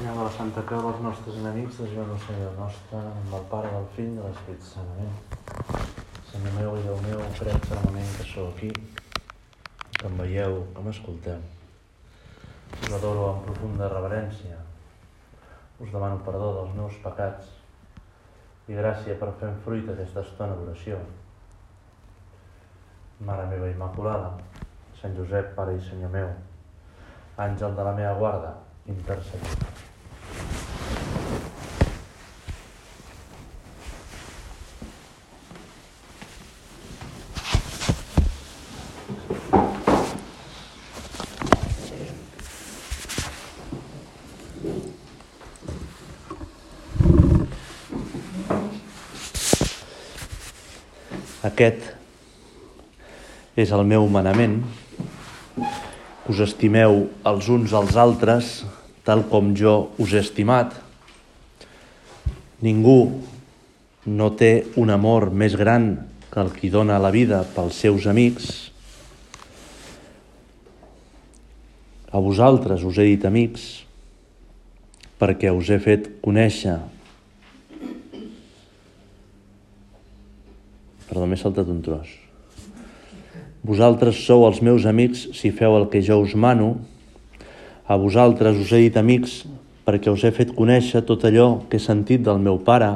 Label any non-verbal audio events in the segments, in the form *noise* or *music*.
Senyor de la Santa Creu dels nostres enemics, desvieu Senyor nostre, amb el Pare, del Fill de l'Espírit Sant. Amén. Senyor meu i Déu meu, crec fermament que sou aquí, que em veieu, que m'escolteu. Us adoro amb profunda reverència. Us demano perdó dels meus pecats i gràcia per fer fruit aquesta estona d'oració. Mare meva Immaculada, Sant Josep, Pare i Senyor meu, àngel de la meva guarda, intercediu. Aquest és el meu manament. Us estimeu els uns als altres tal com jo us he estimat. Ningú no té un amor més gran que el qui dona la vida pels seus amics. A vosaltres us he dit amics perquè us he fet conèixer Perdó, m'he saltat un tros. Vosaltres sou els meus amics si feu el que jo us mano. A vosaltres us he dit amics perquè us he fet conèixer tot allò que he sentit del meu pare.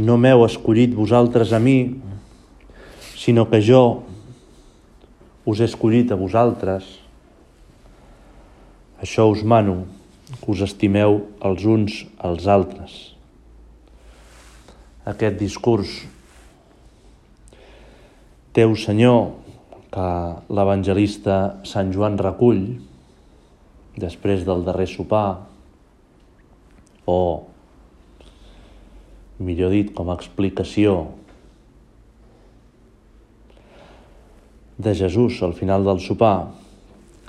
No m'heu escollit vosaltres a mi, sinó que jo us he escollit a vosaltres. Això us mano, que us estimeu els uns als altres aquest discurs. Teu, Senyor, que l'evangelista Sant Joan recull després del darrer sopar, o, millor dit, com a explicació de Jesús al final del sopar,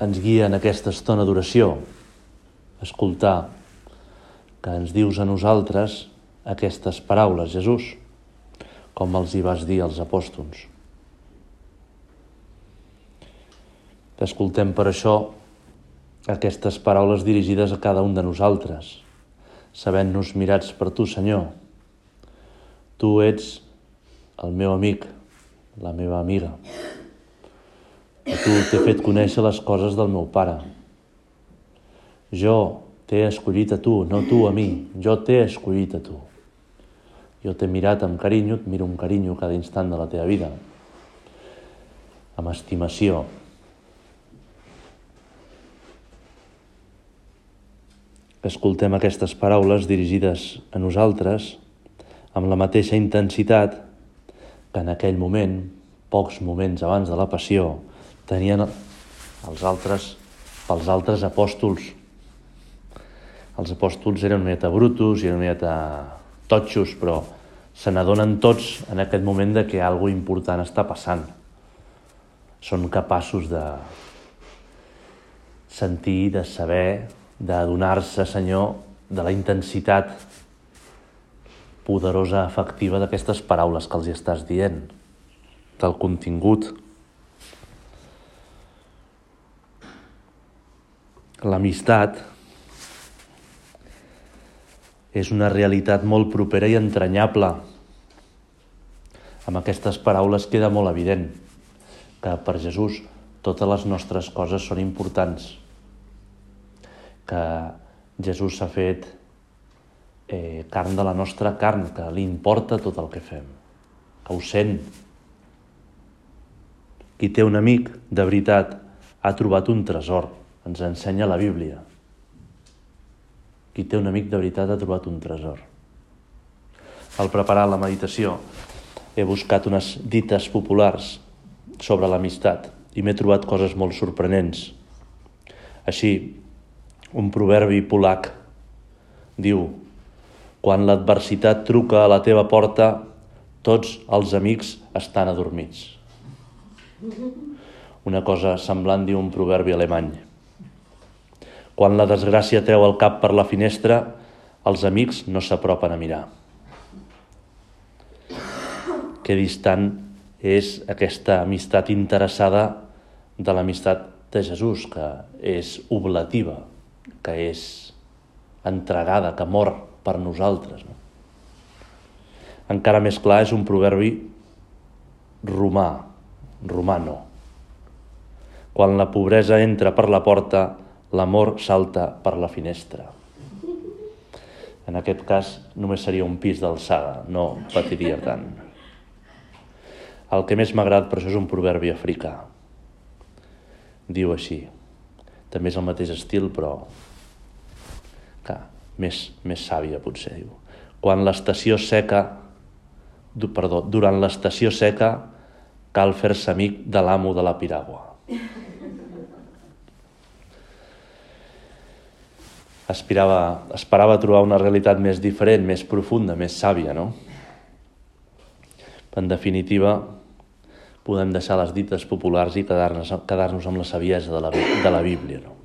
ens guia en aquesta estona d'oració, escoltar que ens dius a nosaltres aquestes paraules, Jesús, com els hi vas dir als apòstols. T'escoltem per això aquestes paraules dirigides a cada un de nosaltres, sabent-nos mirats per tu, Senyor. Tu ets el meu amic, la meva amiga. A tu t'he fet conèixer les coses del meu pare. Jo t'he escollit a tu, no tu a mi. Jo t'he escollit a tu. Jo t'he mirat amb carinyo, et miro amb carinyo cada instant de la teva vida, amb estimació. Escoltem aquestes paraules dirigides a nosaltres amb la mateixa intensitat que en aquell moment, pocs moments abans de la passió, tenien els altres, pels altres apòstols. Els apòstols eren una mieta brutos i eren una mieta totxos, però se n'adonen tots en aquest moment de que alguna important està passant. Són capaços de sentir, de saber, d'adonar-se, Senyor, de la intensitat poderosa, efectiva d'aquestes paraules que els hi estàs dient, del contingut. L'amistat és una realitat molt propera i entranyable. Amb aquestes paraules queda molt evident que per Jesús totes les nostres coses són importants, que Jesús s'ha fet eh, carn de la nostra carn, que li importa tot el que fem, que ho sent. Qui té un amic, de veritat, ha trobat un tresor, ens ensenya la Bíblia. Qui té un amic de veritat ha trobat un tresor. Al preparar la meditació he buscat unes dites populars sobre l'amistat i m'he trobat coses molt sorprenents. Així, un proverbi polac diu quan l'adversitat truca a la teva porta, tots els amics estan adormits. Una cosa semblant diu un proverbi alemany. Quan la desgràcia treu el cap per la finestra, els amics no s'apropen a mirar. Que distant és aquesta amistat interessada de l'amistat de Jesús, que és oblativa, que és entregada, que mor per nosaltres. No? Encara més clar és un proverbi romà, romano. Quan la pobresa entra per la porta, l'amor salta per la finestra. En aquest cas només seria un pis d'alçada, no patiria tant. El que més m'agrada, per això és un proverbi africà. Diu així. També és el mateix estil, però clar, més, més sàvia potser, diu. Quan l'estació seca, perdó, durant l'estació seca cal fer-se amic de l'amo de la piragua. Aspirava, esperava trobar una realitat més diferent, més profunda, més sàvia, no? En definitiva, podem deixar les dites populars i quedar-nos quedar, -nos, amb la saviesa de la, de la Bíblia. No?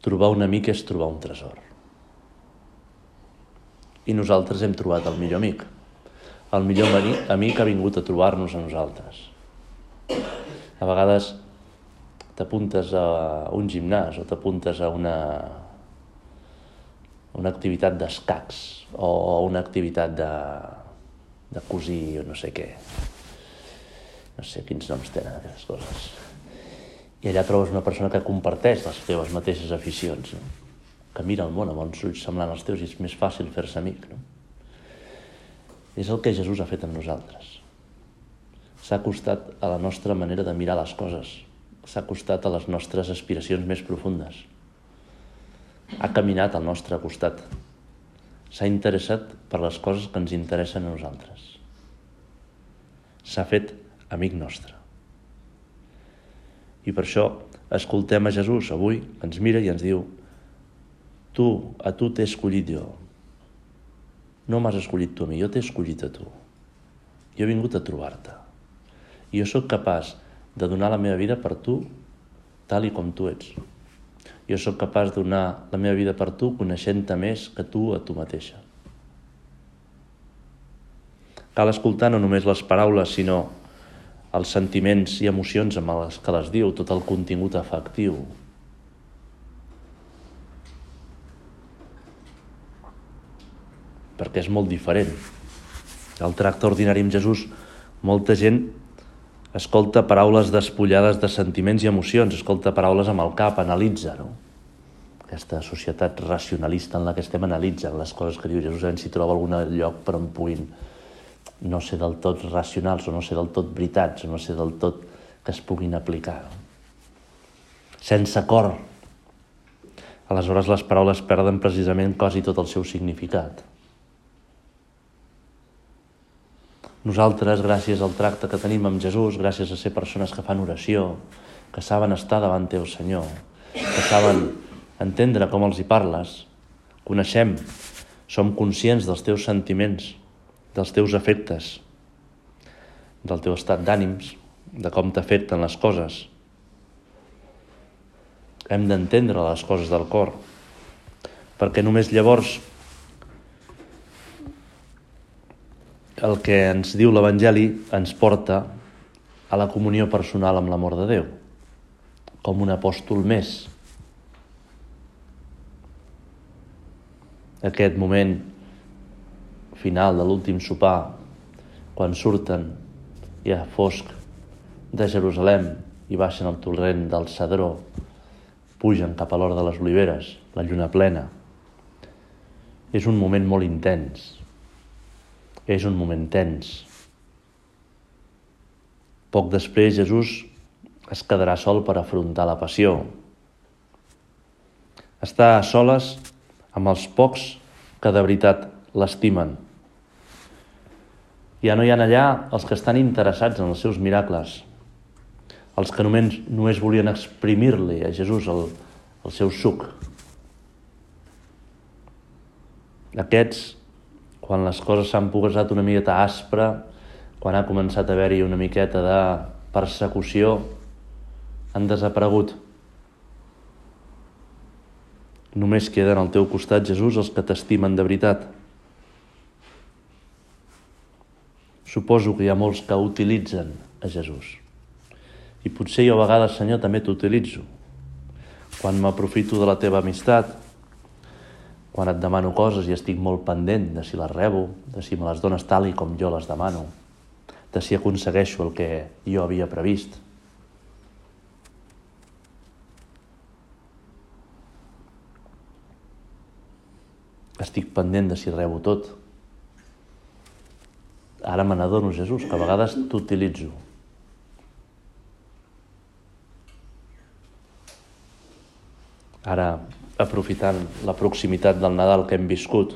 Trobar un amic és trobar un tresor. I nosaltres hem trobat el millor amic. El millor amic ha vingut a trobar-nos a nosaltres. A vegades t'apuntes a un gimnàs o t'apuntes a una, una activitat d'escacs o una activitat de, de cosir o no sé què. No sé quins noms tenen aquestes coses. I allà trobes una persona que comparteix les teves mateixes aficions, no? que mira el món amb uns ulls semblant als teus i és més fàcil fer-se amic. No? És el que Jesús ha fet amb nosaltres. S'ha acostat a la nostra manera de mirar les coses, s'ha acostat a les nostres aspiracions més profundes ha caminat al nostre costat. S'ha interessat per les coses que ens interessen a nosaltres. S'ha fet amic nostre. I per això escoltem a Jesús avui, que ens mira i ens diu tu, a tu t'he escollit jo. No m'has escollit tu a mi, jo t'he escollit a tu. Jo he vingut a trobar-te. I jo sóc capaç de donar la meva vida per tu tal i com tu ets jo sóc capaç de donar la meva vida per tu coneixent-te més que tu a tu mateixa. Cal escoltar no només les paraules, sinó els sentiments i emocions amb les que les diu, tot el contingut afectiu. Perquè és molt diferent. El tracte ordinari amb Jesús, molta gent escolta paraules despullades de sentiments i emocions, escolta paraules amb el cap, analitza, no? Aquesta societat racionalista en la que estem analitzen les coses que diu Jesús, si troba algun lloc per on puguin no ser del tot racionals o no ser del tot veritats o no ser del tot que es puguin aplicar. Sense cor. Aleshores les paraules perden precisament quasi tot el seu significat. Nosaltres, gràcies al tracte que tenim amb Jesús, gràcies a ser persones que fan oració, que saben estar davant teu, Senyor, que saben entendre com els hi parles, coneixem, som conscients dels teus sentiments, dels teus efectes, del teu estat d'ànims, de com t'afecten les coses. Hem d'entendre les coses del cor, perquè només llavors el que ens diu l'Evangeli ens porta a la comunió personal amb l'amor de Déu, com un apòstol més. Aquest moment final de l'últim sopar, quan surten ja fosc de Jerusalem i baixen al torrent del Cedró, pugen cap a l'hora de les oliveres, la lluna plena. És un moment molt intens, és un moment tens. Poc després Jesús es quedarà sol per afrontar la passió. Està a soles amb els pocs que de veritat l'estimen. Ja no hi ha allà els que estan interessats en els seus miracles, els que només, només volien exprimir-li a Jesús el, el seu suc. Aquests quan les coses s'han posat una miqueta aspra, quan ha començat a haver-hi una miqueta de persecució, han desaparegut. Només queden al teu costat, Jesús, els que t'estimen de veritat. Suposo que hi ha molts que utilitzen a Jesús. I potser jo a vegades, Senyor, també t'utilitzo. Quan m'aprofito de la teva amistat, quan et demano coses i estic molt pendent de si les rebo, de si me les dones tal i com jo les demano, de si aconsegueixo el que jo havia previst. Estic pendent de si rebo tot. Ara me n'adono, Jesús, que a vegades t'utilitzo. Ara aprofitant la proximitat del Nadal que hem viscut.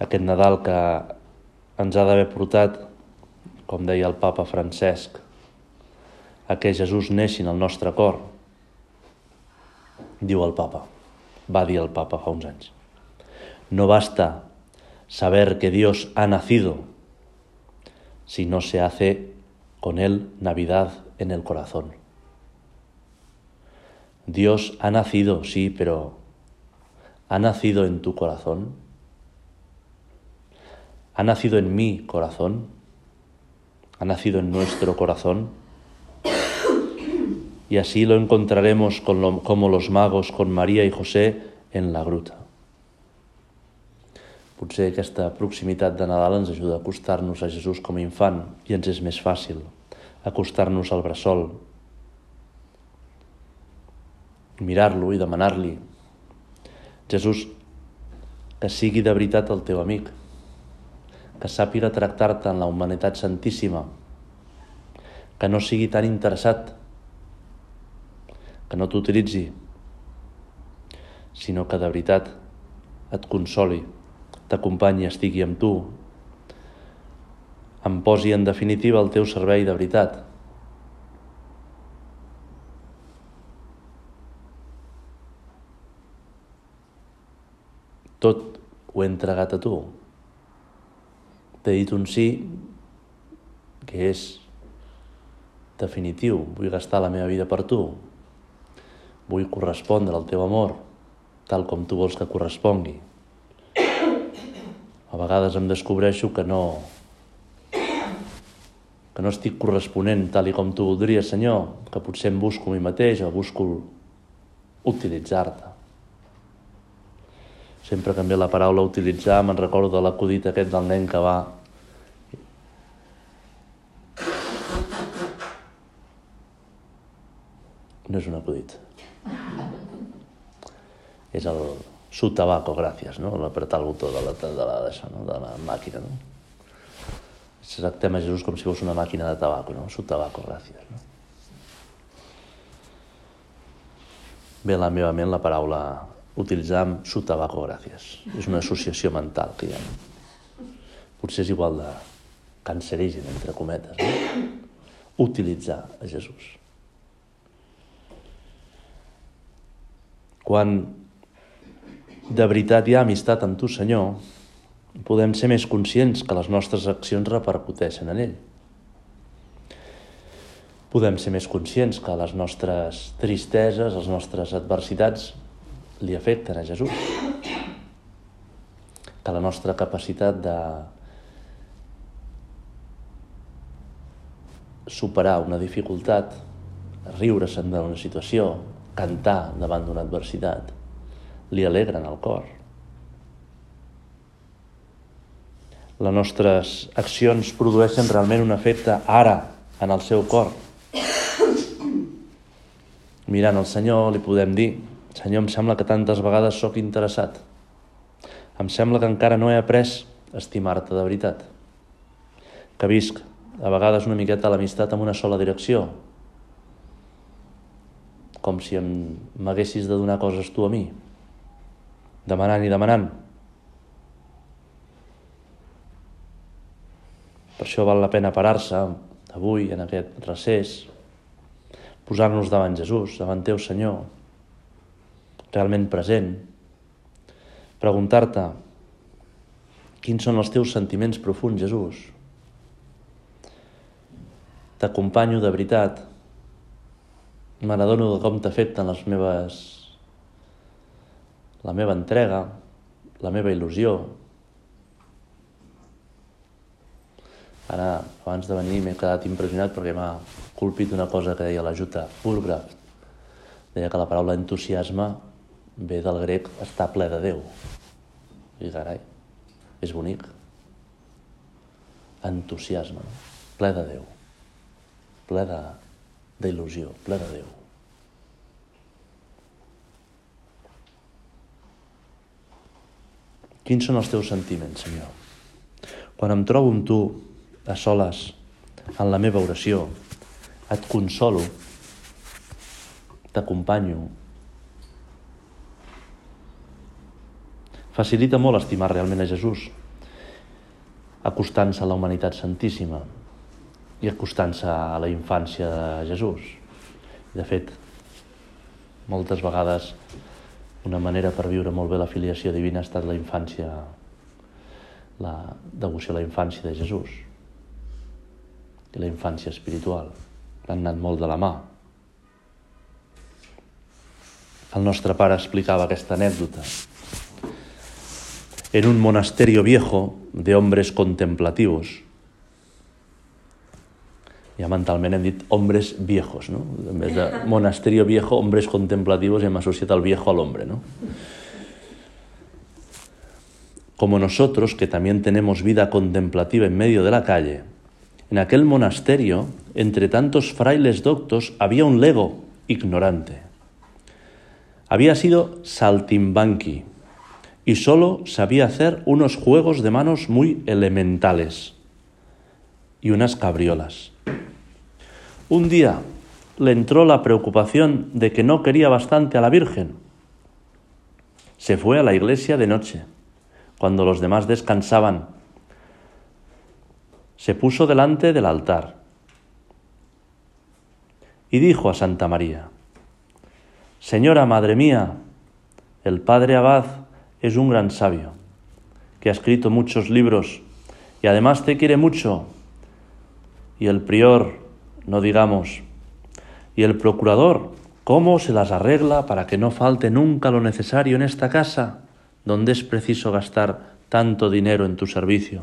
Aquest Nadal que ens ha d'haver portat, com deia el papa Francesc, a que Jesús neixi en el nostre cor, diu el papa, va dir el papa fa uns anys. No basta saber que Dios ha nacido si no se hace con él Navidad en el corazón. Dios ha nacido, sí, pero ¿ha nacido en tu corazón? ¿Ha nacido en mi corazón? ¿Ha nacido en nuestro corazón? Y así lo encontraremos como los magos con María y José en la gruta. Potser aquesta proximitat de Nadal ens ajuda a acostar-nos a Jesús com a infant i ens és més fàcil acostar-nos al bressol, mirar-lo i demanar-li Jesús, que sigui de veritat el teu amic, que sàpiga tractar-te en la humanitat santíssima, que no sigui tan interessat, que no t'utilitzi, sinó que de veritat et consoli, t'acompanyi, estigui amb tu, em posi en definitiva el teu servei de veritat, Tot ho he entregat a tu. T'he dit un sí que és definitiu. Vull gastar la meva vida per tu. Vull correspondre al teu amor tal com tu vols que correspongui. A vegades em descobreixo que no que no estic corresponent tal i com tu voldries, Senyor, que potser em busco a mi mateix o busco utilitzar-te. Sempre ve la paraula utilitzar, me'n recordo de l'acudit aquest del nen que va no és un acudit. És el su tabaco, gràcies, no? L'apretar el botó de la, de la, d'això, no? de la màquina, no? Tractem a Jesús com si fos una màquina de tabaco, no? Su tabaco, gràcies, no? Ve la meva ment la paraula utilitzar amb su tabaco gràcies. És una associació mental que hi ha. Potser és igual de cancerigen, entre cometes, no? utilitzar a Jesús. Quan de veritat hi ha amistat amb tu, Senyor, podem ser més conscients que les nostres accions repercuteixen en ell. Podem ser més conscients que les nostres tristeses, les nostres adversitats li afecten a Jesús. Que la nostra capacitat de superar una dificultat, riure-se'n d'una situació, cantar davant d'una adversitat, li alegren el cor. Les nostres accions produeixen realment un efecte ara en el seu cor. Mirant el Senyor li podem dir Senyor, em sembla que tantes vegades sóc interessat. Em sembla que encara no he après a estimar-te de veritat. Que visc a vegades una miqueta l'amistat amb una sola direcció. Com si m'haguessis de donar coses tu a mi. Demanant i demanant. Per això val la pena parar-se avui, en aquest recés, posar-nos davant Jesús, davant teu Senyor, realment present, preguntar-te quins són els teus sentiments profuns, Jesús. T'acompanyo de veritat. Me n'adono de com t'afecten les meves... la meva entrega, la meva il·lusió. Ara, abans de venir, m'he quedat impressionat perquè m'ha colpit una cosa que deia la Jutta Burgraft. Deia que la paraula entusiasme ve del grec està ple de Déu. I carai, és bonic. Entusiasme, ple de Déu, ple d'il·lusió, ple de Déu. Quins són els teus sentiments, Senyor? Quan em trobo amb tu, a soles, en la meva oració, et consolo, t'acompanyo, facilita molt estimar realment a Jesús, acostant-se a la humanitat santíssima i acostant-se a la infància de Jesús. De fet, moltes vegades una manera per viure molt bé la filiació divina ha estat la infància, la devoció a la infància de Jesús i la infància espiritual. Han anat molt de la mà. El nostre pare explicava aquesta anècdota en un monasterio viejo de hombres contemplativos. Ja mentalment hem dit hombres viejos, ¿no? En vez de *laughs* monasterio viejo, hombres contemplativos, hem associat el viejo al hombre, ¿no? Como nosotros, que también tenemos vida contemplativa en medio de la calle, en aquel monasterio, entre tantos frailes doctos, había un lego ignorante. Había sido saltimbanqui, y solo sabía hacer unos juegos de manos muy elementales y unas cabriolas. Un día le entró la preocupación de que no quería bastante a la Virgen. Se fue a la iglesia de noche, cuando los demás descansaban. Se puso delante del altar y dijo a Santa María, Señora Madre mía, el Padre Abad es un gran sabio, que ha escrito muchos libros y además te quiere mucho. Y el prior, no digamos, y el procurador, ¿cómo se las arregla para que no falte nunca lo necesario en esta casa, donde es preciso gastar tanto dinero en tu servicio?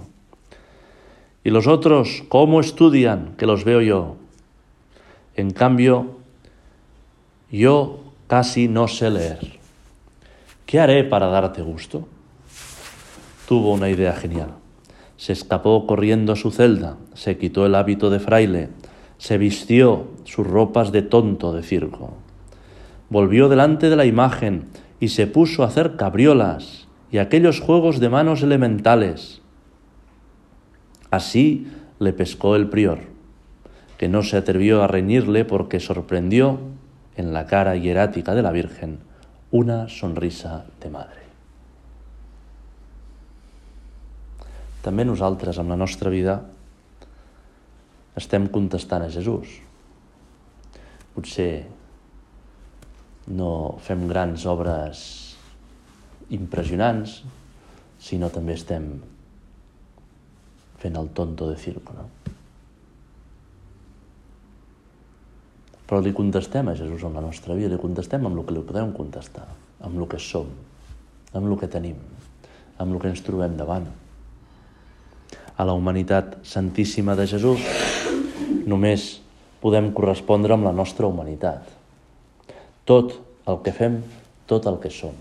Y los otros, ¿cómo estudian? Que los veo yo. En cambio, yo casi no sé leer. ¿Qué haré para darte gusto? Tuvo una idea genial. Se escapó corriendo a su celda, se quitó el hábito de fraile, se vistió sus ropas de tonto de circo. Volvió delante de la imagen y se puso a hacer cabriolas y aquellos juegos de manos elementales. Así le pescó el prior, que no se atrevió a reñirle porque sorprendió en la cara hierática de la Virgen una sonrisa de madre. També nosaltres, amb la nostra vida, estem contestant a Jesús. Potser no fem grans obres impressionants, sinó també estem fent el tonto de circo, no? Però li contestem a Jesús en la nostra vida, li contestem amb el que li podem contestar, amb el que som, amb el que tenim, amb el que ens trobem davant. A la humanitat santíssima de Jesús només podem correspondre amb la nostra humanitat. Tot el que fem, tot el que som.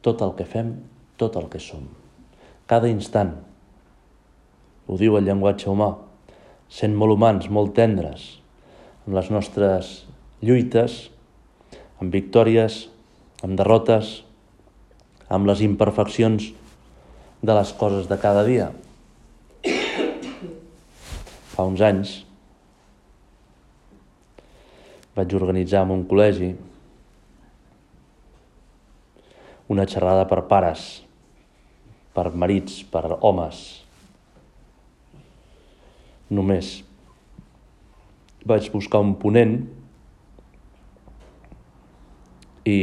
Tot el que fem, tot el que som. Cada instant, ho diu el llenguatge humà, sent molt humans, molt tendres, amb les nostres lluites, amb victòries, amb derrotes, amb les imperfeccions de les coses de cada dia. Fa uns anys vaig organitzar en un col·legi una xerrada per pares, per marits, per homes, només vaig buscar un ponent i,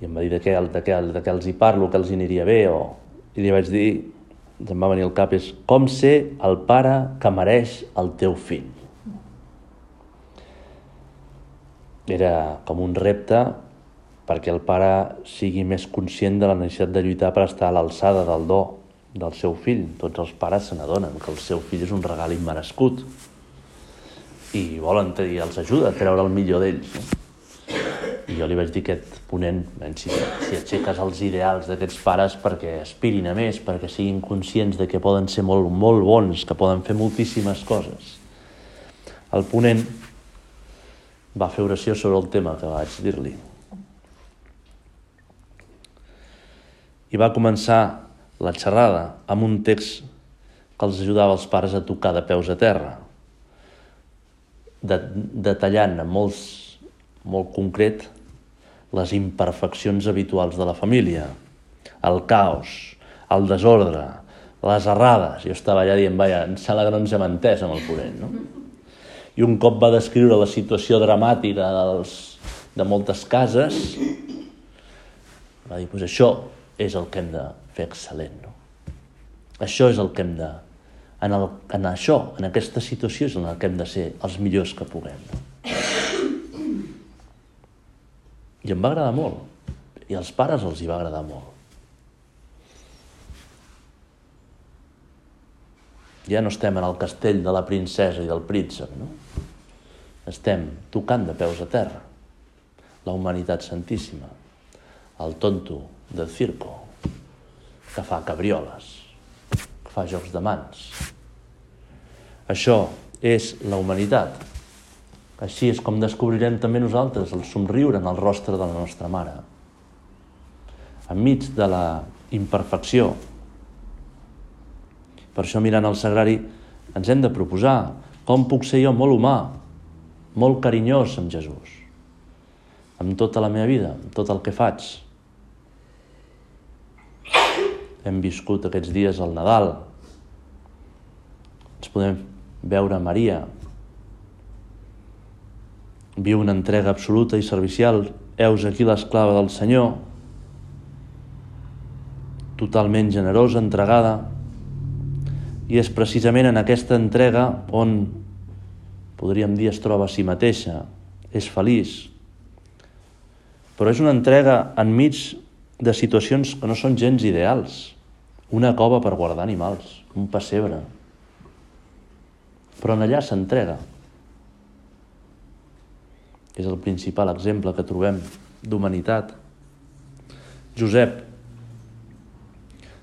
i em va dir de què, de, què, de què els hi parlo, que els hi aniria bé, o... i li vaig dir, em va venir al cap, és com ser el pare que mereix el teu fill. Era com un repte perquè el pare sigui més conscient de la necessitat de lluitar per estar a l'alçada del do del seu fill. Tots els pares se n'adonen que el seu fill és un regal immerescut i volen i els ajuda a treure el millor d'ells. No? I jo li vaig dir aquest ponent, si, si aixeques els ideals d'aquests pares perquè aspirin a més, perquè siguin conscients de que poden ser molt, molt bons, que poden fer moltíssimes coses. El ponent va fer oració sobre el tema que vaig dir-li. I va començar la xerrada amb un text que els ajudava els pares a tocar de peus a terra, de, detallant amb molts, molt concret les imperfeccions habituals de la família, el caos, el desordre, les errades. Jo estava allà dient, vaja, em sembla que no ens hem entès amb el ponent, no? I un cop va descriure la situació dramàtica dels, de moltes cases, va dir, pues això és el que hem de fer excel·lent, no? Això és el que hem de... En, el, en això, en aquesta situació és en que hem de ser els millors que puguem. I em va agradar molt. I als pares els hi va agradar molt. Ja no estem en el castell de la princesa i del príncep, no? Estem tocant de peus a terra. La humanitat santíssima. El tonto del circo, que fa cabrioles, fa jocs de mans. Això és la humanitat, així és com descobrirem també nosaltres el somriure en el rostre de la nostra mare. Enmig de la imperfecció. Per això, mirant el sagrari, ens hem de proposar com puc ser jo molt humà, molt carinyós amb Jesús, amb tota la meva vida, amb tot el que faig. Hem viscut aquests dies al Nadal. Ens podem veure Maria, Viu una entrega absoluta i servicial. Heus aquí l'esclava del Senyor, totalment generosa, entregada. I és precisament en aquesta entrega on, podríem dir, es troba a si mateixa, és feliç. Però és una entrega enmig de situacions que no són gens ideals. Una cova per guardar animals, un pessebre. Però en allà s'entrega és el principal exemple que trobem d'humanitat. Josep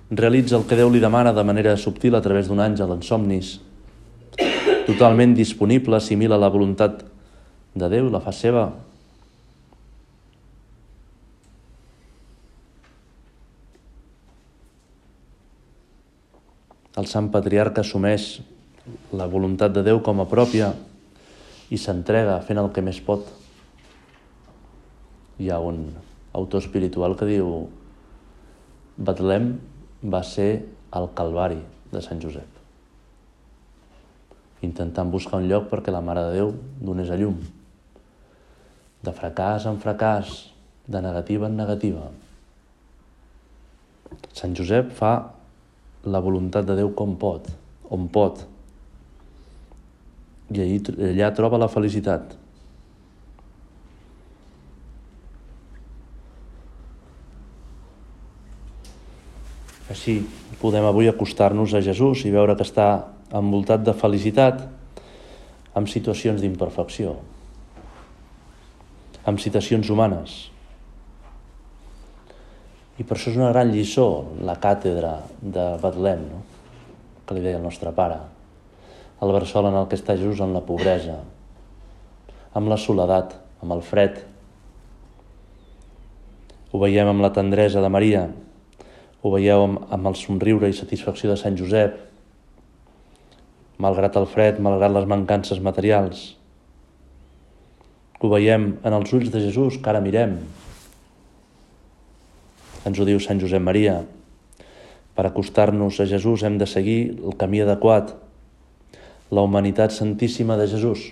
realitza el que Déu li demana de manera subtil a través d'un àngel en somnis. Totalment disponible, assimila la voluntat de Déu, la fa seva. El sant patriarca assumeix la voluntat de Déu com a pròpia i s'entrega fent el que més pot. Hi ha un autor espiritual que diu Betlem va ser el Calvari de Sant Josep. Intentant buscar un lloc perquè la Mare de Déu donés a llum. De fracàs en fracàs de negativa en negativa. Sant Josep fa la voluntat de Déu com pot on pot i allà troba la felicitat Així podem avui acostar-nos a Jesús i veure que està envoltat de felicitat amb situacions d'imperfecció, amb situacions humanes. I per això és una gran lliçó la càtedra de Betlem, no? que li deia el nostre pare. El bressol en el que està Jesús en la pobresa, amb la soledat, amb el fred. Ho veiem amb la tendresa de Maria, ho veieu amb, amb el somriure i satisfacció de Sant Josep, malgrat el fred, malgrat les mancances materials. Ho veiem en els ulls de Jesús que ara mirem. Ens ho diu Sant Josep Maria. Per acostar-nos a Jesús hem de seguir el camí adequat, la humanitat santíssima de Jesús.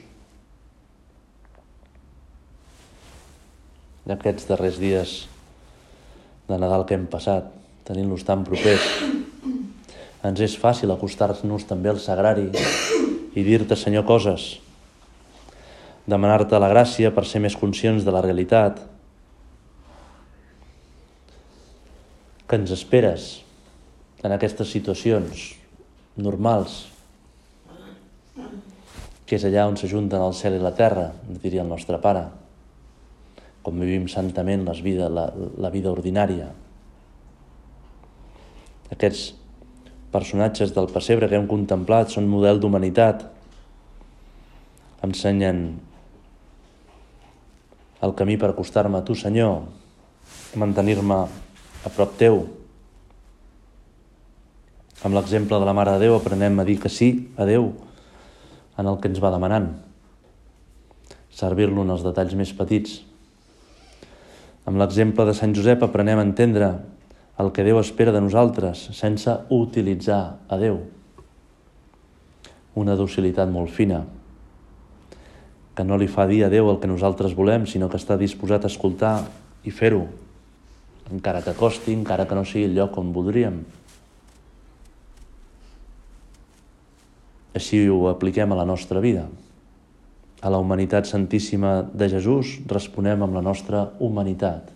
Aquests darrers dies de Nadal que hem passat, tenint-los tan propers. Ens és fàcil acostar-nos també al sagrari i dir-te, Senyor, coses, demanar-te la gràcia per ser més conscients de la realitat, que ens esperes en aquestes situacions normals, que és allà on s'ajunten el cel i la terra, diria el nostre pare. com vivim santament les vida, la, la vida ordinària. Aquests personatges del pessebre que hem contemplat són model d'humanitat. Ensenyen el camí per acostar-me a tu, Senyor, mantenir-me a prop teu. Amb l'exemple de la Mare de Déu aprenem a dir que sí a Déu en el que ens va demanant. Servir-lo en els detalls més petits. Amb l'exemple de Sant Josep aprenem a entendre el que Déu espera de nosaltres sense utilitzar a Déu. Una docilitat molt fina, que no li fa dir a Déu el que nosaltres volem, sinó que està disposat a escoltar i fer-ho, encara que costi, encara que no sigui el lloc on voldríem. Així ho apliquem a la nostra vida. A la humanitat santíssima de Jesús responem amb la nostra humanitat.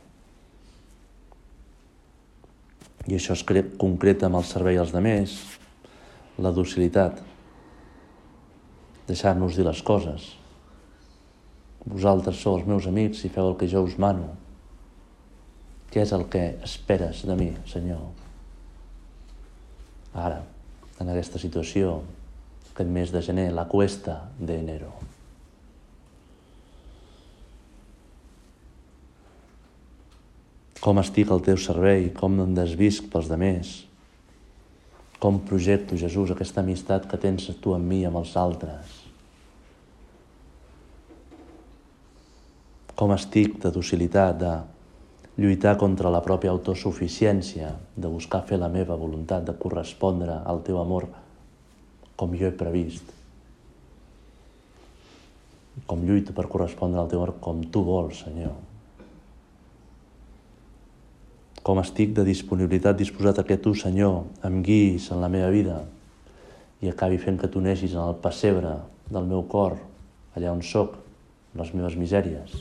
I això es concreta amb el servei als demés, la docilitat, deixar-nos dir les coses. Vosaltres sou els meus amics i feu el que jo us mano. Què és el que esperes de mi, Senyor? Ara, en aquesta situació, aquest mes de gener, la cuesta d'enero. com estic al teu servei, com em desvisc pels demés, com projecto, Jesús, aquesta amistat que tens tu amb mi i amb els altres. Com estic de docilitat, de lluitar contra la pròpia autosuficiència, de buscar fer la meva voluntat, de correspondre al teu amor com jo he previst. Com lluito per correspondre al teu amor com tu vols, Senyor com estic de disponibilitat disposat a que tu, Senyor, em guiïs en la meva vida i acabi fent que tu neixis en el pessebre del meu cor, allà on sóc, les meves misèries.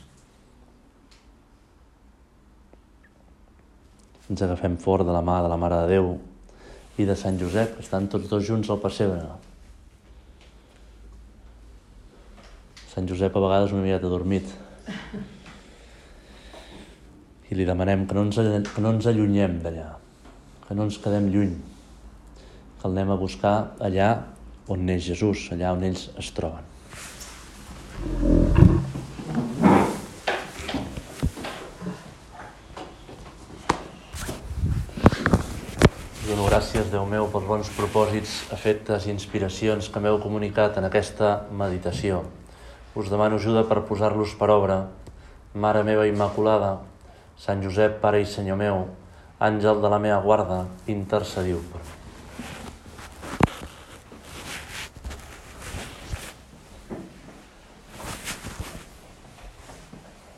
Ens agafem fort de la mà de la Mare de Déu i de Sant Josep, que estan tots dos junts al pessebre. Sant Josep a vegades una miqueta dormit i li demanem que no ens, que no ens allunyem d'allà, que no ens quedem lluny, que el anem a buscar allà on neix Jesús, allà on ells es troben. dono gràcies, Déu meu, pels bons propòsits, efectes i inspiracions que m'heu comunicat en aquesta meditació. Us demano ajuda per posar-los per obra. Mare meva Immaculada, Sant Josep, Pare i Senyor meu, àngel de la meva guarda, intercediu per mi.